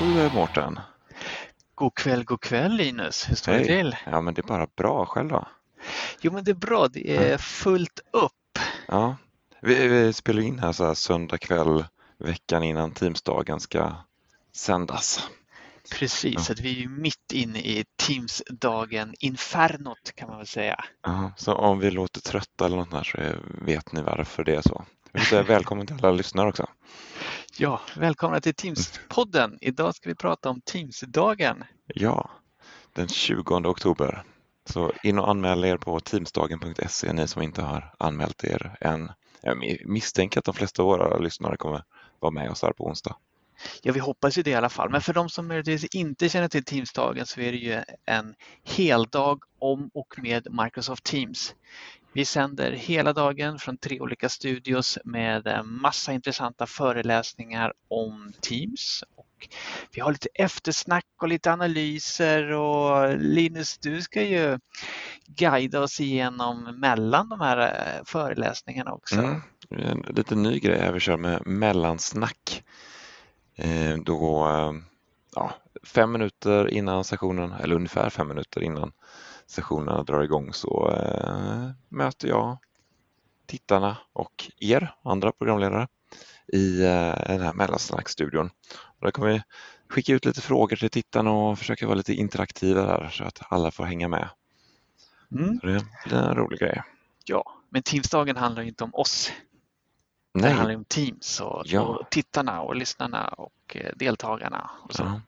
kväll Mårten. God kväll, god kväll Linus. Hur står det Hej. till? Ja men det är bara bra. Själv då? Jo men det är bra, det är fullt upp. Ja. Vi, vi spelar in här så här söndag kväll veckan innan Teamsdagen ska sändas. Precis, Ja. så att vi är ju mitt inne i Teams-dagen Infernot kan man väl säga. Ja, så om vi låter trötta eller något där så vet ni varför det är så. Vi säga välkommen till alla lyssnare också. Ja, välkomna till Teams-podden. Idag ska vi prata om Teams-dagen. Ja, den 20 oktober. Så in och anmäl er på teamsdagen.se ni som inte har anmält er än. Jag misstänker att de flesta av våra lyssnare kommer vara med oss här på onsdag. Ja, vi hoppas ju det i alla fall. Men för de som möjligtvis inte känner till Teams-dagen så är det ju en heldag om och med Microsoft Teams. Vi sänder hela dagen från tre olika studios med eh, massa intressanta föreläsningar om Teams. Och vi har lite eftersnack och lite analyser och Linus, du ska ju guida oss igenom mellan de här eh, föreläsningarna också. Mm. En lite ny grej här vi kör med mellansnack. Eh, då, ja, fem minuter innan sessionen, eller ungefär fem minuter innan sessionerna drar igång så eh, möter jag tittarna och er andra programledare i eh, den här mellansnackstudion. Där kommer vi skicka ut lite frågor till tittarna och försöka vara lite interaktiva där så att alla får hänga med. Mm. Så det blir en rolig grej. Ja, men Teams-dagen handlar ju inte om oss. Det Nej, handlar ju om Teams och, Ja. och tittarna och lyssnarna och eh, deltagarna. Och så. Ja.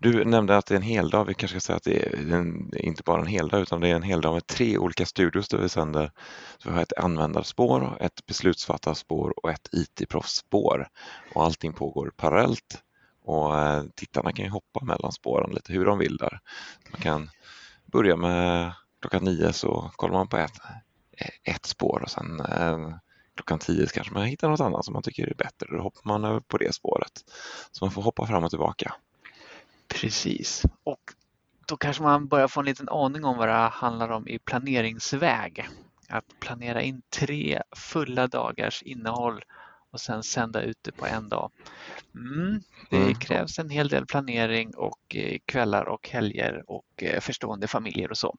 Du nämnde att det är en heldag. Vi kanske ska säga att det är en, är inte bara en heldag utan det är en heldag med tre olika studios där vi sänder. Så vi har ett användarspår, ett beslutsfattarspår och ett IT-proffsspår. Och allting pågår parallellt och eh, tittarna kan ju hoppa mellan spåren lite hur de vill där. Man kan börja med klockan nio så kollar man på ett, ett spår och sen eh, klockan tio kanske man hittar något annat som man tycker är bättre. Då hoppar man över på det spåret. Så man får hoppa fram och tillbaka. Precis. Och då kanske man börjar få en liten aning om vad det handlar om i planeringsväg. Att planera in tre fulla dagars innehåll och sen sända ut det på en dag. Mm, det Mm. krävs en hel del planering och eh, kvällar och helger och eh, förstående familjer och så.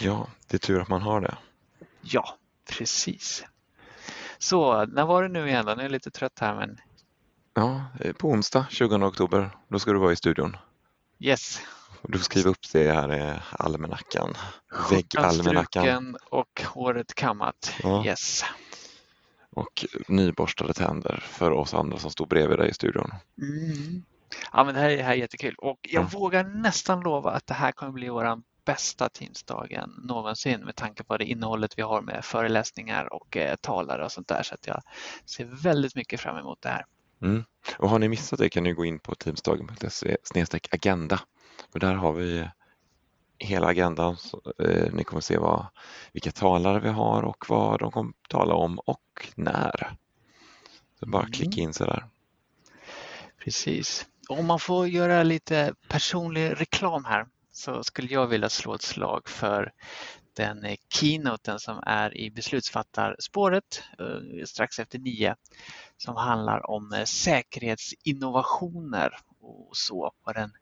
Ja, det är tur att man har det. Ja, precis. Så när var det nu igen då? Nu är jag lite trött här men Ja, eh, på onsdag 20 oktober, då ska du vara i studion. yes. Du får skriva upp det här i almanackan. Skjortan Väggalmanackan. och håret kammat. Ja. Yes. Och nyborstade tänder för oss andra som står bredvid dig i studion. Mm. Ja, men det här, är- det här är jättekul och jag Ja. vågar nästan lova att det här kommer bli vår bästa Teamsdagen någonsin med tanke på det innehållet vi har med föreläsningar och eh, talare och sånt där. Så att jag ser väldigt mycket fram emot det här. Mm. Och har ni missat det kan ni gå in på teamsdagen.se agenda. För där har vi hela agendan. Så, eh, ni kommer se vad, vilka talare vi har och vad de kommer tala om och när. Så bara Mm. klicka in sig där. Precis. Om man får göra lite personlig reklam här så skulle jag vilja slå ett slag för den eh, keynoten som är i beslutsfattarspåret eh, strax efter nio som handlar om eh, säkerhetsinnovationer och så på den,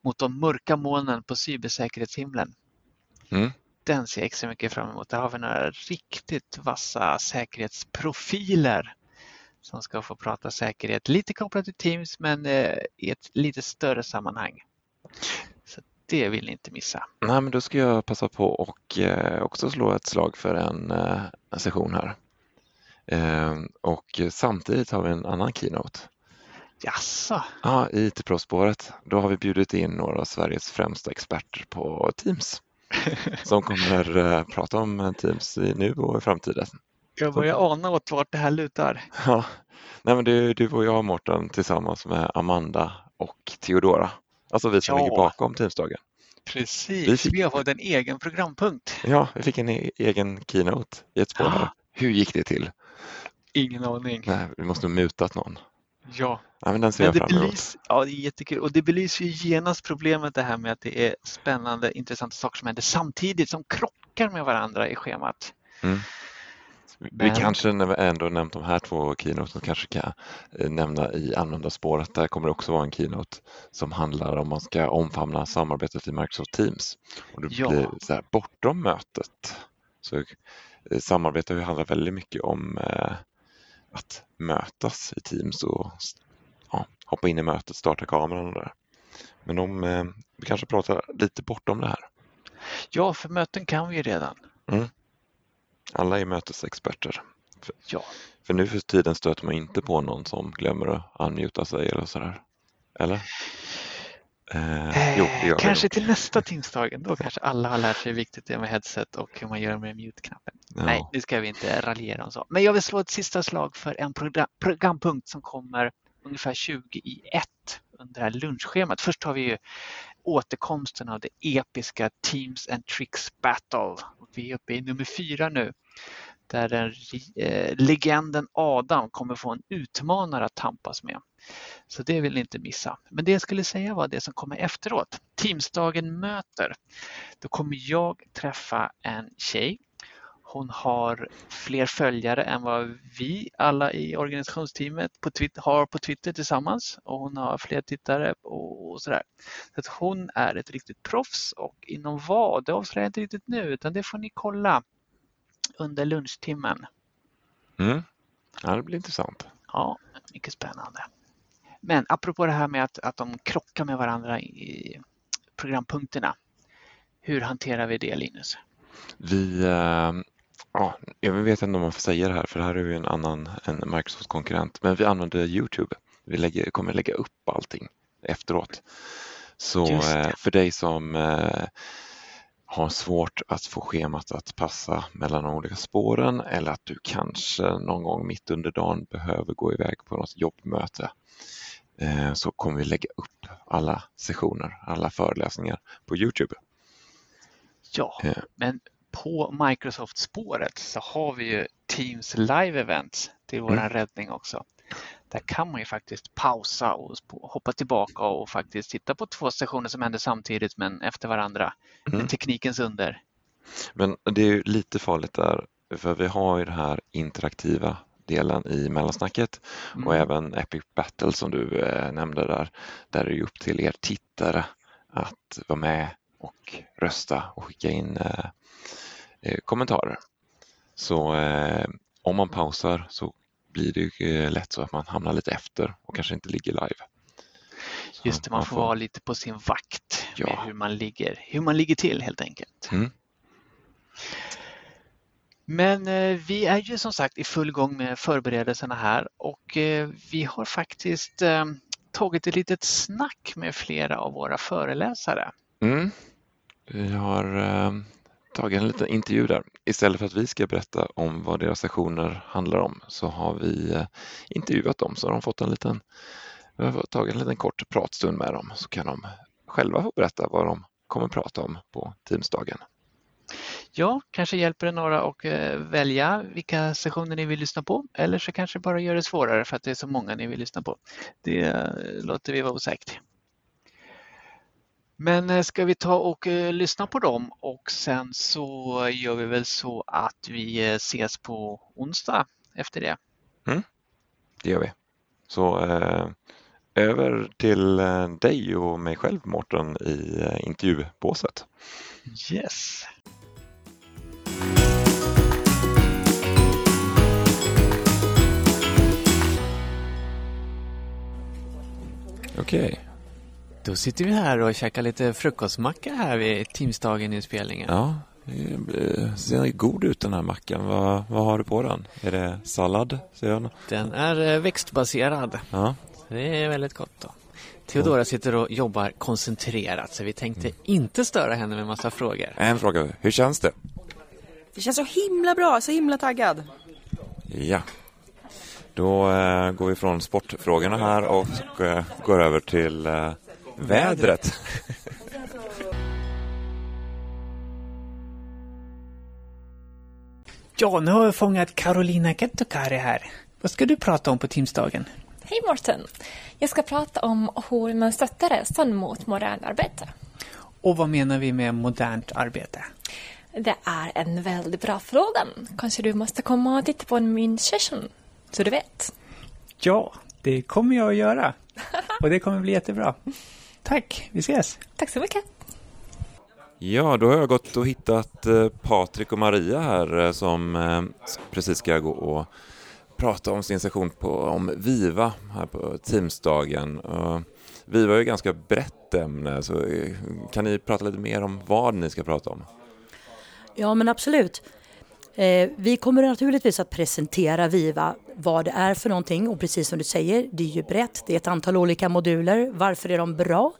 mot de mörka molnen på cybersäkerhetshimlen. Mm. Den ser jag extra mycket fram emot. Där har vi några riktigt vassa säkerhetsprofiler som ska få prata säkerhet. Lite kopplat till Teams men i ett lite större sammanhang. Det vill ni inte missa. Nej, men då ska jag passa på och eh, också slå ett slag för en, eh, en session här. Eh, och samtidigt har vi en annan keynote. Jaså? Ja, i IT-proffsspåret. Då har vi bjudit in några av Sveriges främsta experter på Teams som kommer eh, prata om Teams i nu och i framtiden. Jag börjar ana åt vart det här lutar. Ja, nej, men det är du och jag Mårten tillsammans med Amanda och Theodora. Alltså vi som Ja. ligger bakom Teamsdagen. Vi Precis, fick- vi har fått en egen programpunkt. Ja, vi fick en e- egen keynote i ett spår. Ah. Hur gick det till? Ingen aning. Nej, vi måste ha mutat någon. Ja, Ja, men den ser men jag det fram emot. belys, ja, det är jättekul och det belyser ju genast problemet det här med att det är spännande, intressanta saker som händer samtidigt som krockar med varandra i schemat. Mm. Vi Men... kanske när vi ändå nämnt de här två keynoten kanske kan eh, nämna i användarspåret. Där kommer det också vara en keynote som handlar om man ska omfamna samarbetet i Microsoft Teams. Och det ja. blir så här, bortom mötet. Så eh, samarbete handlar väldigt mycket om eh, att mötas i Teams och ja, hoppa in i mötet, starta kameran och där. Men om, eh, vi kanske pratar lite bortom det här. Ja, för möten kan vi ju redan. Mm. Alla är mötesexperter. För, ja. för nu för tiden stöter man inte på någon som glömmer att unmuta sig eller sådär. Eller? Eh, jo, det kanske till nästa Teamsdagen, då kanske alla har lärt sig hur viktigt det är med headset och hur man gör med mute-knappen. Ja. Nej, nu ska vi inte raljera om så. Men jag vill slå ett sista slag för en program, programpunkt som kommer ungefär 20 i ett under det här lunchschemat. Först har vi ju återkomsten av det episka Teams and Tricks Battle. Vi är uppe i nummer fyra nu där den, eh, legenden Adam kommer få en utmanare att tampas med. Så det vill ni inte missa. Men det jag skulle säga var det som kommer efteråt. Teamsdagen möter. Då kommer jag träffa en tjej hon har fler följare än vad vi alla i organisationsteamet på Twitter, har på Twitter tillsammans och hon har fler tittare och, sådär. Så att hon är ett riktigt proffs och inom vad, det avslöjar jag inte riktigt nu utan det får ni kolla under lunchtimmen. Mm. Ja, det blir intressant. Ja, mycket spännande. Men apropå det här med att, att de krockar med varandra i programpunkterna. Hur hanterar vi det Linus? Vi, eh, ja, jag vet inte om man får säga det här för det här är ju en annan en Microsoft-konkurrent, men vi använder Youtube. Vi lägger, kommer lägga upp allting efteråt. Så eh, för dig som eh, har svårt att få schemat att passa mellan de olika spåren eller att du kanske någon gång mitt under dagen behöver gå iväg på något jobbmöte eh, så kommer vi lägga upp alla sessioner, alla föreläsningar på Youtube. Ja, men på Microsoft-spåret så har vi ju Teams Live Events till vår mm. räddning också. Där kan man ju faktiskt pausa och hoppa tillbaka och faktiskt titta på två sessioner som händer samtidigt men efter varandra. Mm. Teknikens under. Men det är ju lite farligt där för vi har ju den här interaktiva delen i mellansnacket mm. och även Epic Battle som du eh, nämnde där. Där är det upp till er tittare att vara med och rösta och skicka in eh, Eh, kommentarer. Så eh, om man pausar så blir det lätt så att man hamnar lite efter och kanske inte ligger live. Så Just det, man, man får vara lite på sin vakt ja. med hur man ligger, hur man ligger till helt enkelt. Mm. Men eh, vi är ju som sagt i full gång med förberedelserna här och eh, vi har faktiskt eh, tagit ett litet snack med flera av våra föreläsare. Mm. Vi har eh, tagit en liten intervju där. Istället för att vi ska berätta om vad deras sessioner handlar om så har vi eh, intervjuat dem så har de fått en liten, vi har tagit en liten kort pratstund med dem så kan de själva få berätta vad de kommer prata om på Teamsdagen. Ja, kanske hjälper det några att eh, välja vilka sessioner ni vill lyssna på eller så kanske bara gör det svårare för att det är så många ni vill lyssna på. Det eh, låter vi vara osagt. Men eh, ska vi ta och eh, lyssna på dem och sen så gör vi väl så att vi eh, ses på onsdag efter det. Mm, det gör vi. Så eh, över till dig och mig själv Mårten i intervjubåset. Yes. Okej. Då sitter vi här och käkar lite frukostmacka här vid Teamsdagen-inspelningen. Ja, det ser god ut den här mackan. Vad, vad har du på den? Är det sallad? Ser Den är eh, växtbaserad. Ja. Det är väldigt gott. Då. Theodora sitter och jobbar koncentrerat så vi tänkte mm. inte störa henne med massa frågor. En fråga, hur känns det? Det känns så himla bra, så himla taggad. Ja, då eh, går vi från sportfrågorna här och eh, går över till eh, Vädret. ja, nu har jag fångat Carolina Kettokari här. Vad ska du prata om på Teamsdagen? Hej Mårten! Jag ska prata om hur man stöttar resan mot modernt arbete. Och vad menar vi med modernt arbete? Det är en väldigt bra fråga. Kanske du måste komma och titta på min session, så du vet. Ja, det kommer jag att göra. Och det kommer bli jättebra. Tack, vi ses! Tack så mycket! Ja, då har jag gått och hittat eh, Patrik och Maria här eh, som eh, precis ska gå och prata om sin session på, om Viva här på Teamsdagen. Viva är ett ganska brett ämne, så kan ni prata lite mer om vad ni ska prata om? Ja, men absolut. Eh, vi kommer naturligtvis att presentera Viva, vad det är för någonting och precis som du säger, det är ju brett. Det är ett antal olika moduler. Varför är de bra?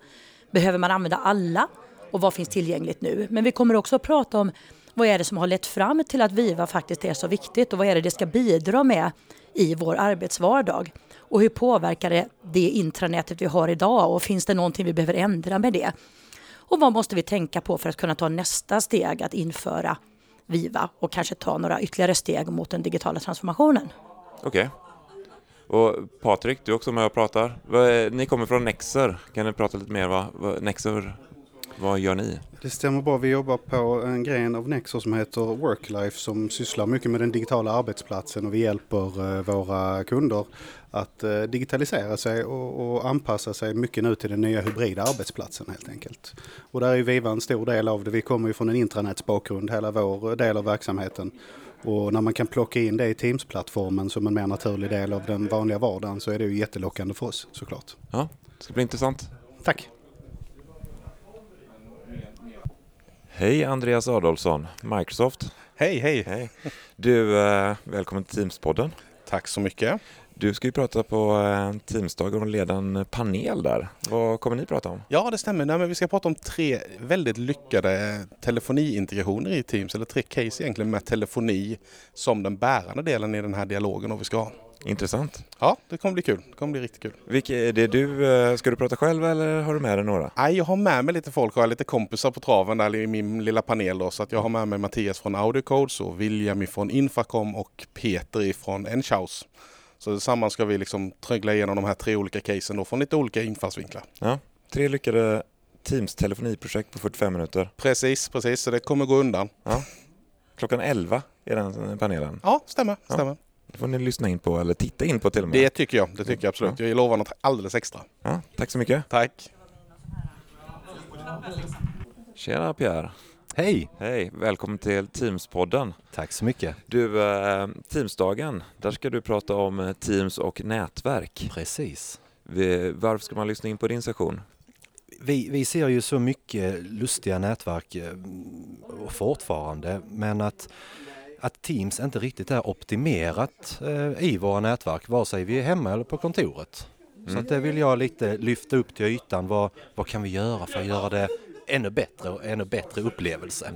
Behöver man använda alla? och vad finns tillgängligt nu. Men vi kommer också att prata om vad är det som har lett fram till att Viva faktiskt är så viktigt och vad är det det ska bidra med i vår arbetsvardag. Och hur påverkar det det intranätet vi har idag och finns det någonting vi behöver ändra med det? Och vad måste vi tänka på för att kunna ta nästa steg att införa Viva och kanske ta några ytterligare steg mot den digitala transformationen. Okej. Okay. Och Patrik, du är också med och pratar. Ni kommer från Nexer. Kan ni prata lite mer vad Nexer vad gör ni? Det stämmer bra. Vi jobbar på en gren av Nexo som heter Worklife som sysslar mycket med den digitala arbetsplatsen och vi hjälper eh, våra kunder att eh, digitalisera sig och, och, anpassa sig mycket nu till den nya hybrida arbetsplatsen helt enkelt. Och där är Viva en stor del av det. Vi kommer ju från en intranätsbakgrund, hela vår del av verksamheten. Och när man kan plocka in det i Teams-plattformen som en mer naturlig del av den vanliga vardagen så är det ju jättelockande för oss såklart. Ja, det ska bli intressant. Tack! Hej Andreas Adolfsson, Microsoft. Hej, hej. hej. Du, eh, välkommen till Teams-podden. Tack så mycket. Du ska ju prata på eh, Teamsdagen och leda en panel där. Vad kommer ni prata om? Ja, det stämmer. Nej, men vi ska prata om tre väldigt lyckade telefoniintegrationer i Teams, eller tre case egentligen med telefoni som den bärande delen i den här dialogen och vi ska ha. Intressant. Ja, det kommer bli kul. Det kommer bli riktigt kul. Vilka är det du, eh, ska du prata själv eller har du med dig några? Nej, jag har med mig lite folk. Jag har lite kompisar på traven där i min lilla panel. Då, så att jag har med mig Mattias från Audiocodes och William från Infacom och Peter från Enchaus. Så tillsammans ska vi liksom trögla igenom de här tre olika casen då från lite olika infallsvinklar. Ja, tre lyckade Teams telefoniprojekt på 45 minuter. Precis, precis. Så det kommer gå undan. Ja. Klockan 11 är den panelen. Ja, stämmer. Ja. stämmer. Det får ni lyssna in på eller titta in på till och med. Det tycker jag. Det tycker jag absolut. Jag lovar något alldeles extra. Ja, tack så mycket. Tack. Tjena Pierre. Hej! Hej, välkommen till Teams-podden. Tack så mycket. Du, eh, Teamsdagen, där ska du prata om eh, Teams och nätverk. Precis. Varför ska man lyssna in på din session? Vi, vi ser ju så mycket lustiga nätverk eh, fortfarande, men att att Teams inte riktigt är optimerat eh, i våra nätverk, vare sig vi är hemma eller på kontoret. Mm. Så det vill jag lite lyfta upp till ytan. Vad, vad kan vi göra för att göra det ännu bättre och ännu bättre upplevelse?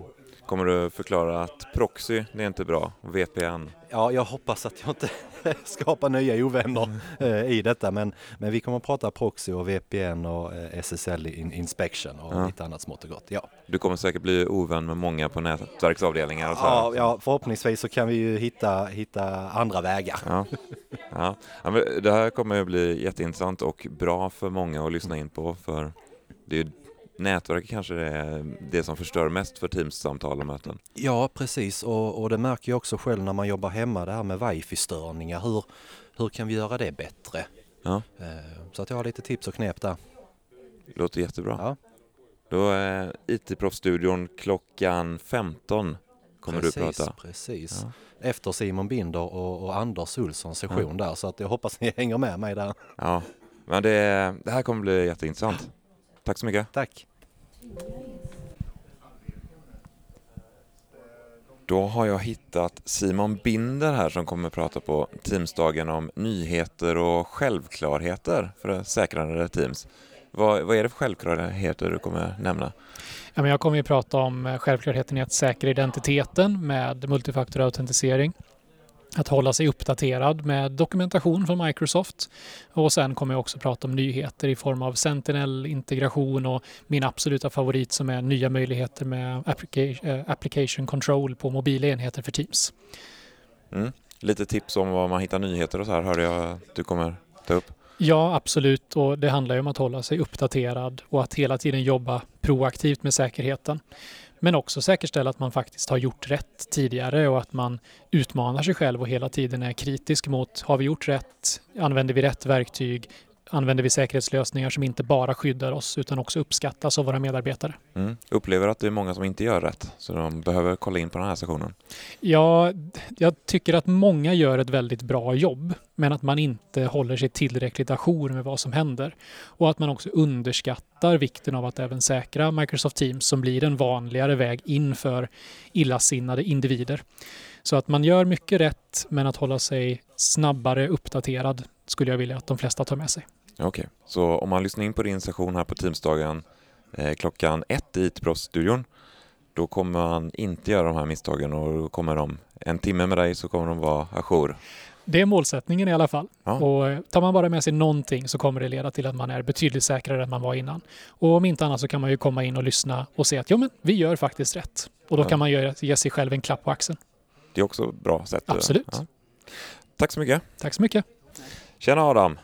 Kommer du förklara att proxy, det är inte bra, VPN? Ja, jag hoppas att jag inte skapar nya ovänner eh, i detta, men, men vi kommer att prata proxy och VPN och eh, SSL in inspection och ja. lite annat smått och gott. Ja. Du kommer säkert bli ovän med många på nätverksavdelningar? Så ja, ja, förhoppningsvis så kan vi ju hitta, hitta andra vägar. Ja. Ja. ja det här kommer att bli jätteintressant och bra för många att lyssna in på, för det är nätverket kanske är det som förstör mest för Teams-samtal och möten. Ja, precis. Och, och det märker jag också själv när man jobbar hemma, det här med wifi-störningar. Hur, hur kan vi göra det bättre? Ja. Eh, så att jag har lite tips och knep där. Låter jättebra. Ja. Då är IT-proffsstudion klockan 15 kommer precis, du prata. Precis, ja. Efter Simon Binder och, och Anders Olssons session ja. där så att jag hoppas ni hänger med mig där. Ja, men det, det här kommer bli jätteintressant. Tack så mycket. Tack. Då har jag hittat Simon Binder här som kommer att prata på Teamsdagen om nyheter och självklarheter för säkrare Teams. Vad, vad är det för självklarheter du kommer nämna? Ja, men jag kommer att prata om självklarheten i att säkra identiteten med multifaktorautentisering att hålla sig uppdaterad med dokumentation från Microsoft. Och sen kommer jag också prata om nyheter i form av Sentinel-integration och min absoluta favorit som är nya möjligheter med eh, application control på mobila enheter för Teams. Mm. Lite tips om var man hittar nyheter och så här hörde jag att du kommer ta upp. Ja, absolut. Och det handlar ju om att hålla sig uppdaterad och att hela tiden jobba proaktivt med säkerheten. Men också säkerställa att man faktiskt har gjort rätt tidigare och att man utmanar sig själv och hela tiden är kritisk mot har vi gjort rätt? Använder vi rätt verktyg? Använder vi säkerhetslösningar som inte bara skyddar oss utan också uppskattas av våra medarbetare? Mm. Upplever att det är många som inte gör rätt så de behöver kolla in på den här sessionen? Ja, jag tycker att många gör ett väldigt bra jobb men att man inte håller sig tillräckligt ajour med vad som händer. Och att man också underskattar vikten av att även säkra Microsoft Teams som blir en vanligare väg in för illasinnade individer. Så att man gör mycket rätt men att hålla sig snabbare uppdaterad skulle jag vilja att de flesta tar med sig. Okej, okay. så om man lyssnar in på din session här på Teamsdagen eh, klockan ett i IT-proffsstudion då kommer man inte göra de här misstagen och då kommer de en timme med dig så kommer de vara ajour. Det är målsättningen i alla fall. Ja. Och eh, tar man bara med sig någonting så kommer det leda till att man är betydligt säkrare än man var innan. Och om inte annat så kan man ju komma in och lyssna och se att ja, men vi gör faktiskt rätt. Och då ja. kan man ge, ge sig själv en klapp på axeln. Det är också ett bra sätt. Absolut. Ja. Tack så mycket. Tack så mycket. Tjena Adam!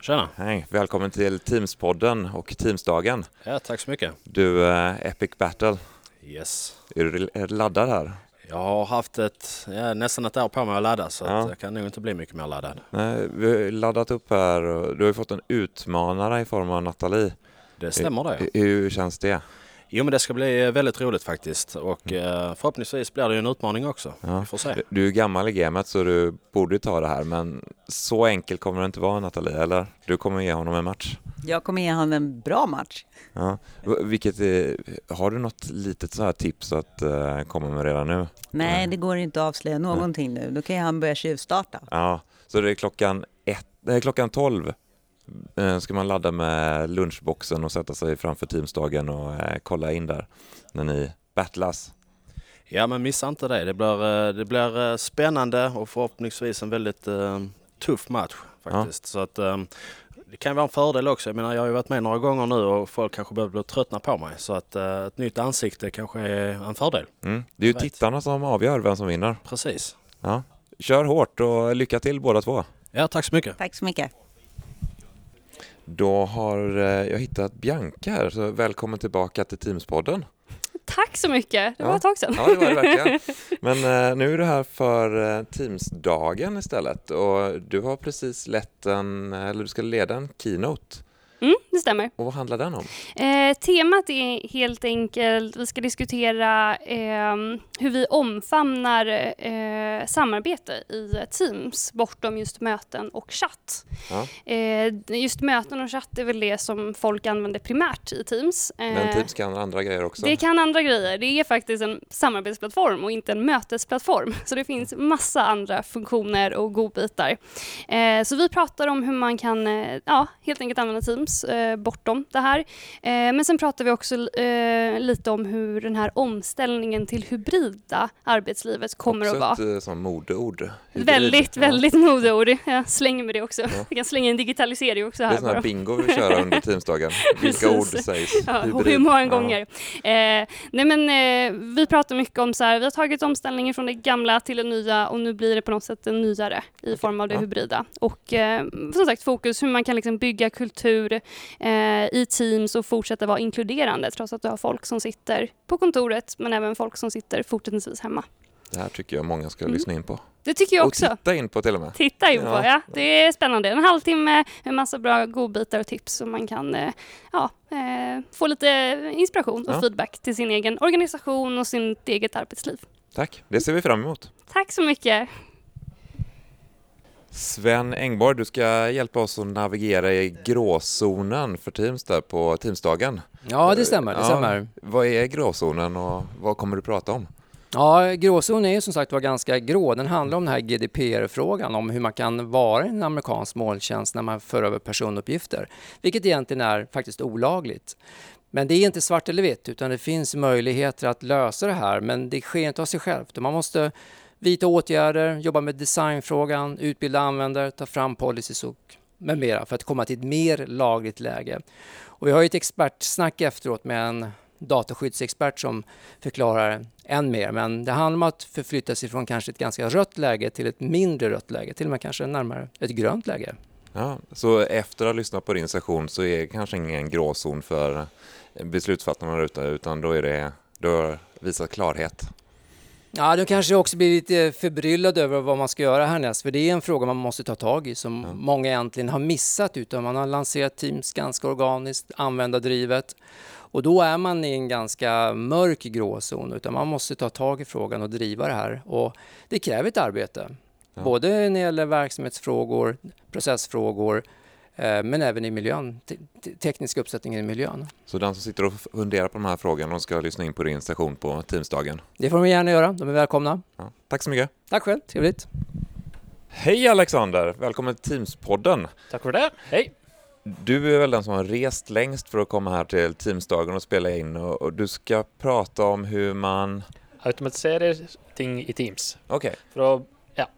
Tjena! Hej! Välkommen till Teamspodden och Teamsdagen. Ja, tack så mycket. Du, uh, Epic Battle. Yes. Är du laddad här? Jag har haft ett, ja, nästan ett år på mig att ladda så ja. att jag kan nog inte bli mycket mer laddad. Nej, vi har laddat upp här och du har ju fått en utmanare i form av Nathalie. Det stämmer det. Hur, hur känns det? Jo men det ska bli väldigt roligt faktiskt och mm. förhoppningsvis blir det en utmaning också. Ja. Vi får se. Du är gammal i gamet så du borde ta det här men så enkelt kommer det inte vara Nathalie, eller? Du kommer ge honom en match? Jag kommer ge honom en bra match. Ja. Vilket är, har du något litet så här tips att uh, komma med redan nu? Nej, det går inte att avslöja någonting nu. Då kan ju han börja tjuvstarta. Ja, så det är klockan, ett, det är klockan 12 Eh, ska man ladda med lunchboxen och sätta sig framför Teamsdagen och eh, kolla in där när ni battlas. Ja men missa inte det. Det blir, eh, det blir spännande och förhoppningsvis en väldigt tuff match faktiskt. Ja. Så att, det kan vara en fördel också. Jag menar jag har ju varit med några gånger nu och folk kanske börjar bli tröttna på mig. Så att ett nytt ansikte kanske är en fördel. Mm. Det är ju tittarna som avgör vem som vinner. Precis. Ja. Kör hårt och lycka till båda två. Ja, tack så mycket. Tack så mycket. Då har eh, jag hittat Bianca här, så välkommen tillbaka till Teamspodden. Tack så mycket, det var ja. ett tag sedan. Ja, det var det verkligen. Men eh, nu är du här för eh, Teamsdagen istället och du har precis lett en, eller du ska leda en keynote Mm, det stämmer. Och vad handlar den om? Eh, temat är helt enkelt, vi ska diskutera eh, hur vi omfamnar eh, samarbete i Teams bortom just möten och chatt. Ja. Eh, just möten och chatt är väl det som folk använder primärt i Teams. Men eh, Teams kan andra grejer också? Det kan andra grejer. Det är faktiskt en samarbetsplattform och inte en mötesplattform. Så det finns massa andra funktioner och godbitar. Eh, så vi pratar om hur man kan ja, helt enkelt använda Teams Teams eh, bortom det här. Eh, men sen pratar vi också eh, lite om hur den här omställningen till hybrida arbetslivet kommer också att vara. Också ett sånt modeord. Hybrid. Väldigt, ja. väldigt modeord. Jag slänger med det också. Ja. Jag kan slänga en digitalisering också här. Det är sån här bingo vi kör under Teamsdagen. Vilka ord sägs? Ja, hur många gånger. Eh, nej men eh, vi pratar mycket om så här, vi har tagit omställningen från det gamla till det nya och nu blir det på något sätt en nyare i form av det hybrida. Och eh, som sagt fokus hur man kan liksom bygga kultur eh, i Teams och fortsätta vara inkluderande trots att du har folk som sitter på kontoret men även folk som sitter fortsättningsvis hemma. Det här tycker jag många ska mm. lyssna in på. Det tycker jag också. Och titta in på till och med. Titta in på, ja. ja. Det är spännande. En halvtimme med massa bra godbitar och tips som man kan eh, ja, eh, få lite inspiration och ja. feedback till sin egen organisation och sitt eget arbetsliv. Tack, det ser vi fram emot. Tack så mycket. Sven Engborg, du ska hjälpa oss att navigera i gråzonen för Teams där på Teamsdagen. Ja, det stämmer. Det stämmer. Ja, vad är gråzonen och vad kommer du prata om? Ja, gråzonen är ju som sagt var ganska grå. Den handlar om den här GDPR-frågan, om hur man kan vara en amerikansk molntjänst när man för över personuppgifter, vilket egentligen är faktiskt olagligt. Men det är inte svart eller vitt, utan det finns möjligheter att lösa det här, men det sker inte av sig självt. Man måste vidta åtgärder, jobba med designfrågan, utbilda användare, ta fram policies och med mera för att komma till ett mer lagligt läge. Och vi har ett expertsnack efteråt med en dataskyddsexpert som förklarar än mer. Men det handlar om att förflytta sig från kanske ett ganska rött läge till ett mindre rött läge, till och med kanske närmare ett grönt läge. Ja, så efter att ha lyssnat på din session så är det kanske ingen gråzon för beslutsfattarna där ute utan då är det Du har visat klarhet. Ja, du kanske också blir lite förbryllad över vad man ska göra härnäst, för det är en fråga man måste ta tag i som Ja. många egentligen har missat, utan man har lanserat Teams ganska organiskt, användardrivet. Och då är man i en ganska mörk gråzon, utan man måste ta tag i frågan och driva det här. Och det kräver ett arbete, Ja. både när det gäller verksamhetsfrågor, processfrågor, men även i miljön, te- te- teknisk uppsättning i miljön. Så den som sitter och funderar på de här frågorna, de ska lyssna in på din station på Teamsdagen. Det får de gärna göra, de är välkomna. Ja. Tack så mycket. Tack själv, trevligt. Hej Alexander! Välkommen till Teamspodden. Tack för det. Hej! Du är väl den som har rest längst för att komma här till Teamsdagen och spela in och, och du ska prata om hur man... Automatisera ting i Teams. Okej. För att, ja.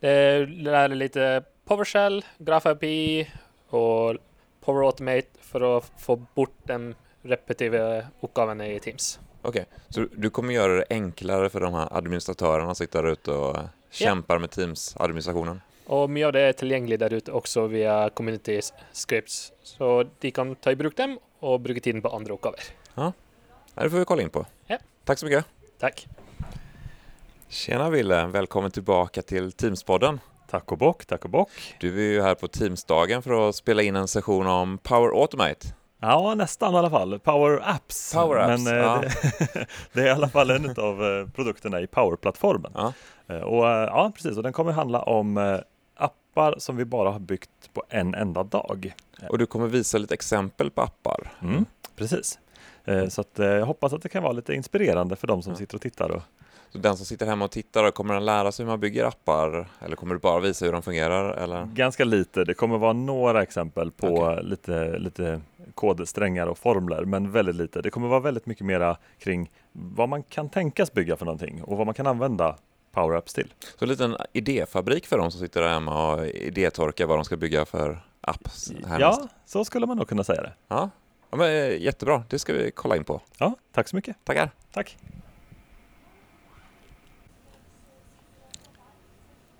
Det lär lite PowerShell, GraphAPI och Power Automate för att få bort de repetitiva uppgifterna i Teams. Okej, så du kommer göra det enklare för de här administratörerna som sitter där ute och kämpar med Teams-administrationen? Och mycket av det är tillgängligt där ute också via community scripts. Så de kan ta i bruk dem och bruka tiden på andra uppgifter. Ja, det får vi kolla in på. Ja. Tack så mycket. Tack. Tjena Ville, välkommen tillbaka till Teamspodden. Tack och bock, tack och bock. Du är ju här på Teamsdagen för att spela in en session om Power Automate. Ja, nästan i alla fall. Power Apps. Power Apps, Men eh, ja. det, det är i alla fall en av eh, produkterna i Power-plattformen. Ja. Eh, Och ja, precis. Och den kommer handla om appar som vi bara har byggt på en enda dag. Och du kommer visa lite exempel på appar. Mm, precis. Så att, jag hoppas att det kan vara lite inspirerande för de som sitter och tittar. Och, Så den som sitter hemma och tittar, kommer den lära sig hur man bygger appar? Eller kommer du bara visa hur de fungerar? Eller? Ganska lite. Det kommer vara några exempel på lite, lite kodsträngar och formler, men väldigt lite. Det kommer vara väldigt mycket mera kring vad man kan tänkas bygga för någonting och vad man kan använda Power Apps till. Så en liten idéfabrik för de som sitter där hemma och idétorkar vad de ska bygga för apps härnäst. Ja, så skulle man nog kunna säga det. Ja, ja men, eh, jättebra. Det ska vi kolla in på. Ja, tack så mycket. Tackar. Tack.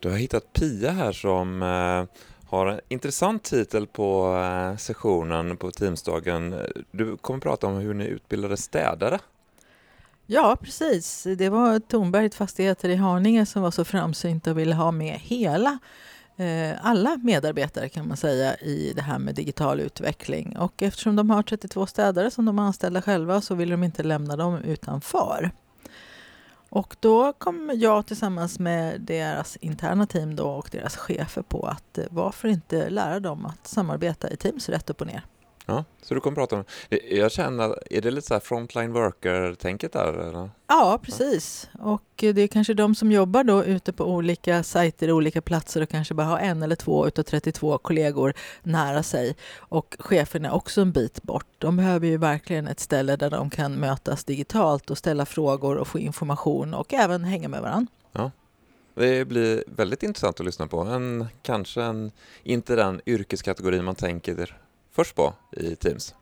Du har hittat Pia här som eh, har en intressant titel på eh, sessionen på Teamsdagen. Du kommer prata om hur ni utbildade städare. Ja, precis. Det var Tornberget Fastigheter i Haninge som var så framsynta och ville ha med hela eh, alla medarbetare kan man säga i det här med digital utveckling. Och eftersom de har 32 städare som de anställer själva så vill de inte lämna dem utanför. Och då kom jag tillsammans med deras interna team då och deras chefer på att eh, varför inte lära dem att samarbeta i Teams rätt upp och ner. Ja, så du kommer prata om... Jag känner, är det lite så här frontline worker-tänket där? Eller? Ja, precis. Och det är kanske de som jobbar då ute på olika sajter, olika platser och kanske bara har en eller två utav 32 kollegor nära sig. Och cheferna är också en bit bort. De behöver ju verkligen ett ställe där de kan mötas digitalt och ställa frågor och få information och även hänga med varandra. Ja. Det blir väldigt intressant att lyssna på. En, kanske en, inte den yrkeskategorin man tänker först på i Teams.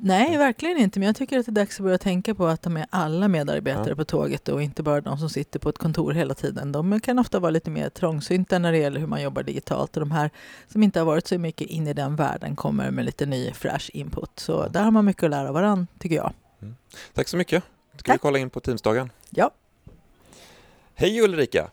Nej, verkligen inte. Men jag tycker att det är dags att börja tänka på att ta med alla medarbetare Ja. på tåget och inte bara de som sitter på ett kontor hela tiden. De kan ofta vara lite mer trångsynta när det gäller hur man jobbar digitalt och de här som inte har varit så mycket in i den världen kommer med lite ny fräsch input. Så där har man mycket att lära varandra, tycker jag. Tack så mycket. Ska vi kolla in på Teamsdagen? Ja. Hej Ulrika!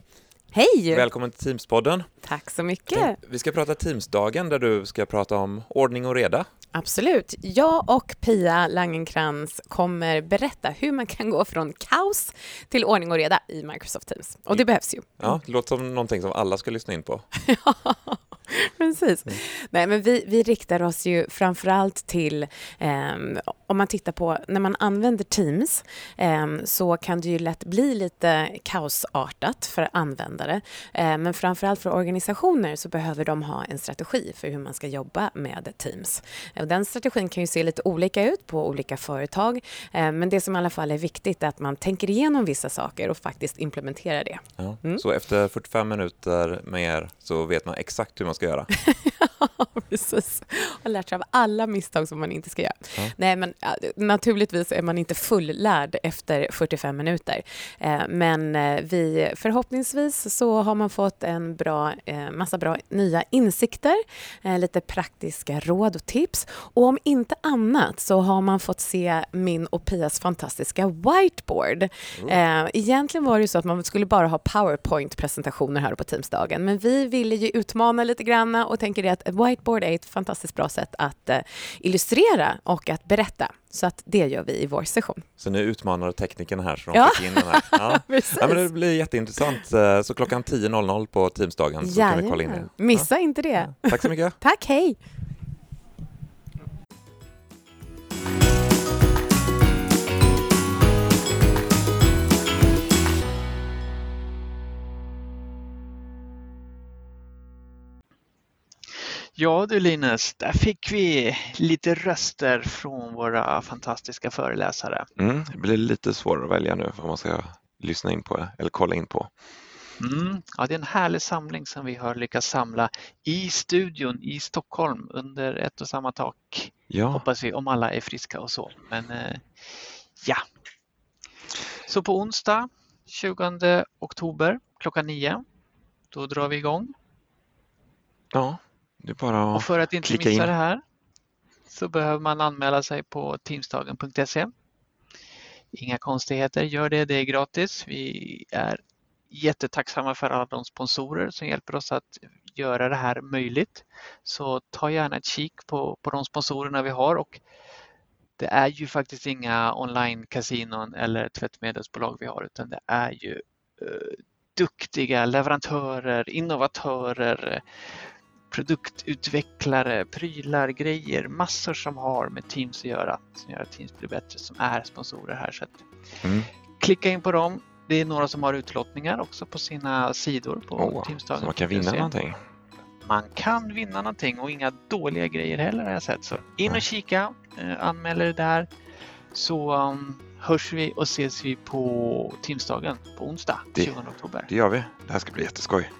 Hej! Välkommen till Teamspodden. Tack så mycket. Vi ska prata Teamsdagen där du ska prata om ordning och reda. Absolut. Jag och Pia Langenkrans kommer berätta hur man kan gå från kaos till ordning och reda i Microsoft Teams. Och det behövs ju. Ja, det låter som någonting som alla ska lyssna in på. Precis. Nej, men vi, vi riktar oss ju framförallt till, ehm, om man tittar på, när man använder Teams ehm, så kan det ju lätt bli lite kaosartat för användare. Ehm, men framförallt för organisationer så behöver de ha en strategi för hur man ska jobba med Teams. Och den strategin kan ju se lite olika ut på olika företag, ehm, men det som i alla fall är viktigt är att man tänker igenom vissa saker och faktiskt implementerar det. Ja. Mm. Så efter 45 minuter med er så vet man exakt hur man ska göra. Precis. Och lärt sig av alla misstag som man inte ska göra. Ja. Nej, men naturligtvis är man inte fullärd efter 45 minuter. Eh, men eh, vi, förhoppningsvis så har man fått en bra, eh, massa bra nya insikter, lite praktiska råd och tips. Och om inte annat så har man fått se min och Pias fantastiska whiteboard. Eh, egentligen var det så att man skulle bara ha powerpoint-presentationer här på Teamsdagen, men vi ville ju utmana lite grann och tänker det att ett whiteboard är ett fantastiskt bra sätt att eh, illustrera och att berätta. Så att det gör vi i vår session. Så nu utmanar teknikerna här så de Ja. fick in den här. Ja. Ja, men det blir jätteintressant. Eh, Så klockan 10.00 på Teamsdagen så kan vi kolla in det. Jajamän. Missa inte det. Tack så mycket. Tack, hej! Ja du Linus, där fick vi lite röster från våra fantastiska föreläsare. Mm, det blir lite svårare att välja nu vad man ska lyssna in på eller kolla in på. Mm. Ja, det är en härlig samling som vi har lyckats samla i studion i Stockholm under ett och samma tak. Ja. Hoppas vi, om alla är friska och så. Men eh, ja. Så på onsdag 20 oktober klockan 9, då drar vi igång. Ja, det är bara Och för att inte missa in. det här så behöver man anmäla sig på teamsdagen.se. Inga konstigheter, gör det, det är gratis. Vi är jättetacksamma för alla de sponsorer som hjälper oss att göra det här möjligt. Så ta gärna ett kik på, på de sponsorerna vi har och det är ju faktiskt inga online-kasinon eller tvättmedelsbolag vi har utan det är ju eh, duktiga leverantörer, innovatörer, produktutvecklare, prylar, grejer, massor som har med Teams att göra, som gör att Teams blir bättre, som är sponsorer här. Så Mm. klicka in på dem. Det är några som har utlottningar också på sina sidor på Åh, Teamsdagen. så man kan vinna någonting. Man kan vinna någonting och inga dåliga grejer heller har jag sett. Så in och kika, eh, anmäl er där så um, hörs vi och ses vi på Teamsdagen på onsdag Det- 20 oktober. Det gör vi. Det här ska bli jätteskoj.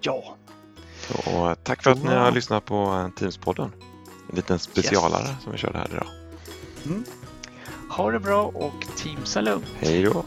Ja. Så, eh, tack för att ni har lyssnat på eh, Teamspodden. En liten specialare som vi körde här idag. Ha det bra och Teamsa lugnt. Hej då!